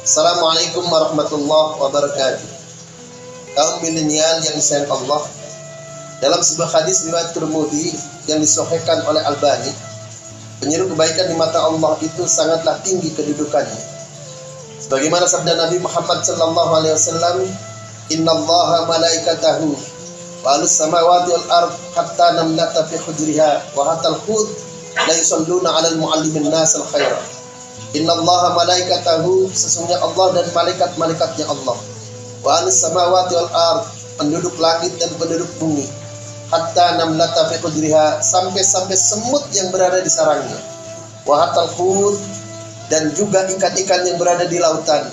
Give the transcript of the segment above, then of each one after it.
Assalamualaikum warahmatullahi wabarakatuh. Kaum milenial yang disayang Allah, dalam sebuah hadis riwayat Tirmidzi yang disahihkan oleh Albani, penyeru kebaikan di mata Allah itu sangatlah tinggi kedudukannya. Sebagaimana sabda Nabi Muhammad sallallahu alaihi wasallam, "Innallaha malaikatahu walus samawati wal ard hatta namlata fi hujriha wa hatta al-hud la yusalluna 'alal muallimin nas al-khaira." Innallaha malaikatahu sesungguhnya Allah dan malaikat-malaikatnya Allah. Wa anis samawati wal ard penduduk langit dan penduduk bumi. Hatta namlata fi qudriha sampai-sampai semut yang berada di sarangnya. Wa hatal hud dan juga ikan-ikan yang berada di lautan.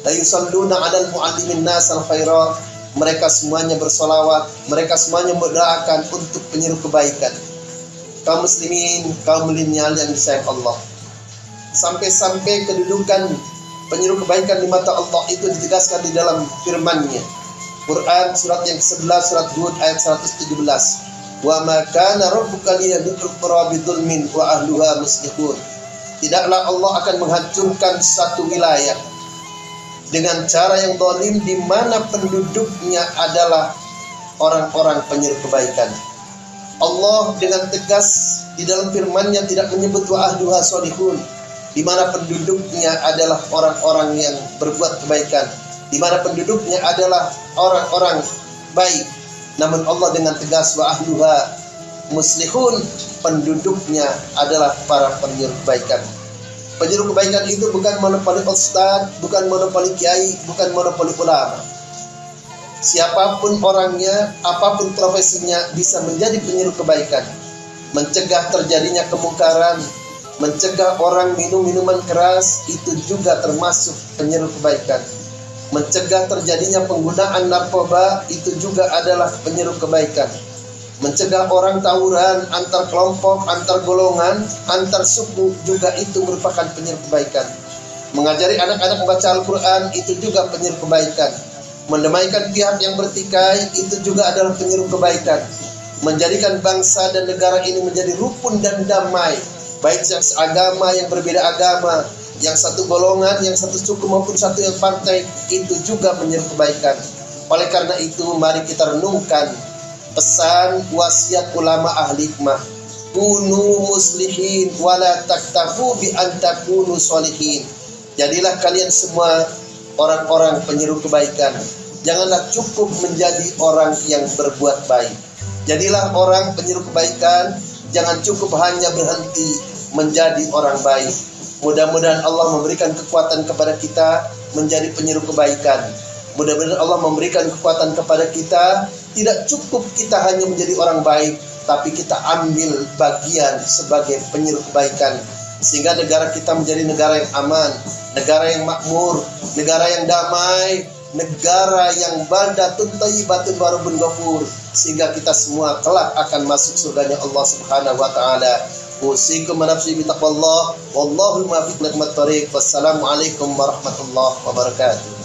La yusalluna 'alal muallimin nas al khairat. Mereka semuanya bersolawat, mereka semuanya mendoakan untuk penyeru kebaikan. Kaum muslimin, kaum milenial yang disayang Allah sampai-sampai kedudukan penyeru kebaikan di mata Allah itu ditegaskan di dalam firman-Nya. Quran surat yang ke-11 surat Hud ayat 117. Wa ma kana rabbuka liyadhkur bidzulmin wa ahluha muslihun. Tidaklah Allah akan menghancurkan satu wilayah dengan cara yang zalim di mana penduduknya adalah orang-orang penyeru kebaikan. Allah dengan tegas di dalam firman-Nya tidak menyebut wa ahluha solihun, di mana penduduknya adalah orang-orang yang berbuat kebaikan, di mana penduduknya adalah orang-orang baik. Namun Allah dengan tegas wa ahluha muslihun, penduduknya adalah para penyuruh kebaikan. Penyuruh kebaikan itu bukan monopoli ustaz, bukan monopoli kiai, bukan monopoli ulama. Siapa pun orangnya, apa pun profesinya bisa menjadi penyuruh kebaikan, mencegah terjadinya kemungkaran, Mencegah orang minum minuman keras itu juga termasuk penyeru kebaikan. Mencegah terjadinya penggunaan narkoba itu juga adalah penyeru kebaikan. Mencegah orang tawuran antar kelompok, antar golongan, antar suku juga itu merupakan penyeru kebaikan. Mengajari anak-anak membaca Al-Quran itu juga penyeru kebaikan. Mendamaikan pihak yang bertikai itu juga adalah penyeru kebaikan. Menjadikan bangsa dan negara ini menjadi rukun dan damai baik yang seagama yang berbeda agama yang satu golongan yang satu suku maupun satu yang partai itu juga menyeru kebaikan. Oleh karena itu mari kita renungkan pesan wasiat ulama ahli hikmah. Kunu muslihin wala taktafu bi antakunu solihin. Jadilah kalian semua orang-orang penyeru kebaikan. Janganlah cukup menjadi orang yang berbuat baik. Jadilah orang penyeru kebaikan jangan cukup hanya berhenti menjadi orang baik. Mudah-mudahan Allah memberikan kekuatan kepada kita menjadi penyeru kebaikan. Mudah-mudahan Allah memberikan kekuatan kepada kita tidak cukup kita hanya menjadi orang baik, tapi kita ambil bagian sebagai penyeru kebaikan sehingga negara kita menjadi negara yang aman, negara yang makmur, negara yang damai, negara yang baldatun thayyibatun warubun ghafur sehingga kita semua kelak akan masuk surganya Allah Subhanahu wa taala. Usikum nafsi bi taqwallah wallahu muwaffiq li Wassalamualaikum warahmatullahi wabarakatuh.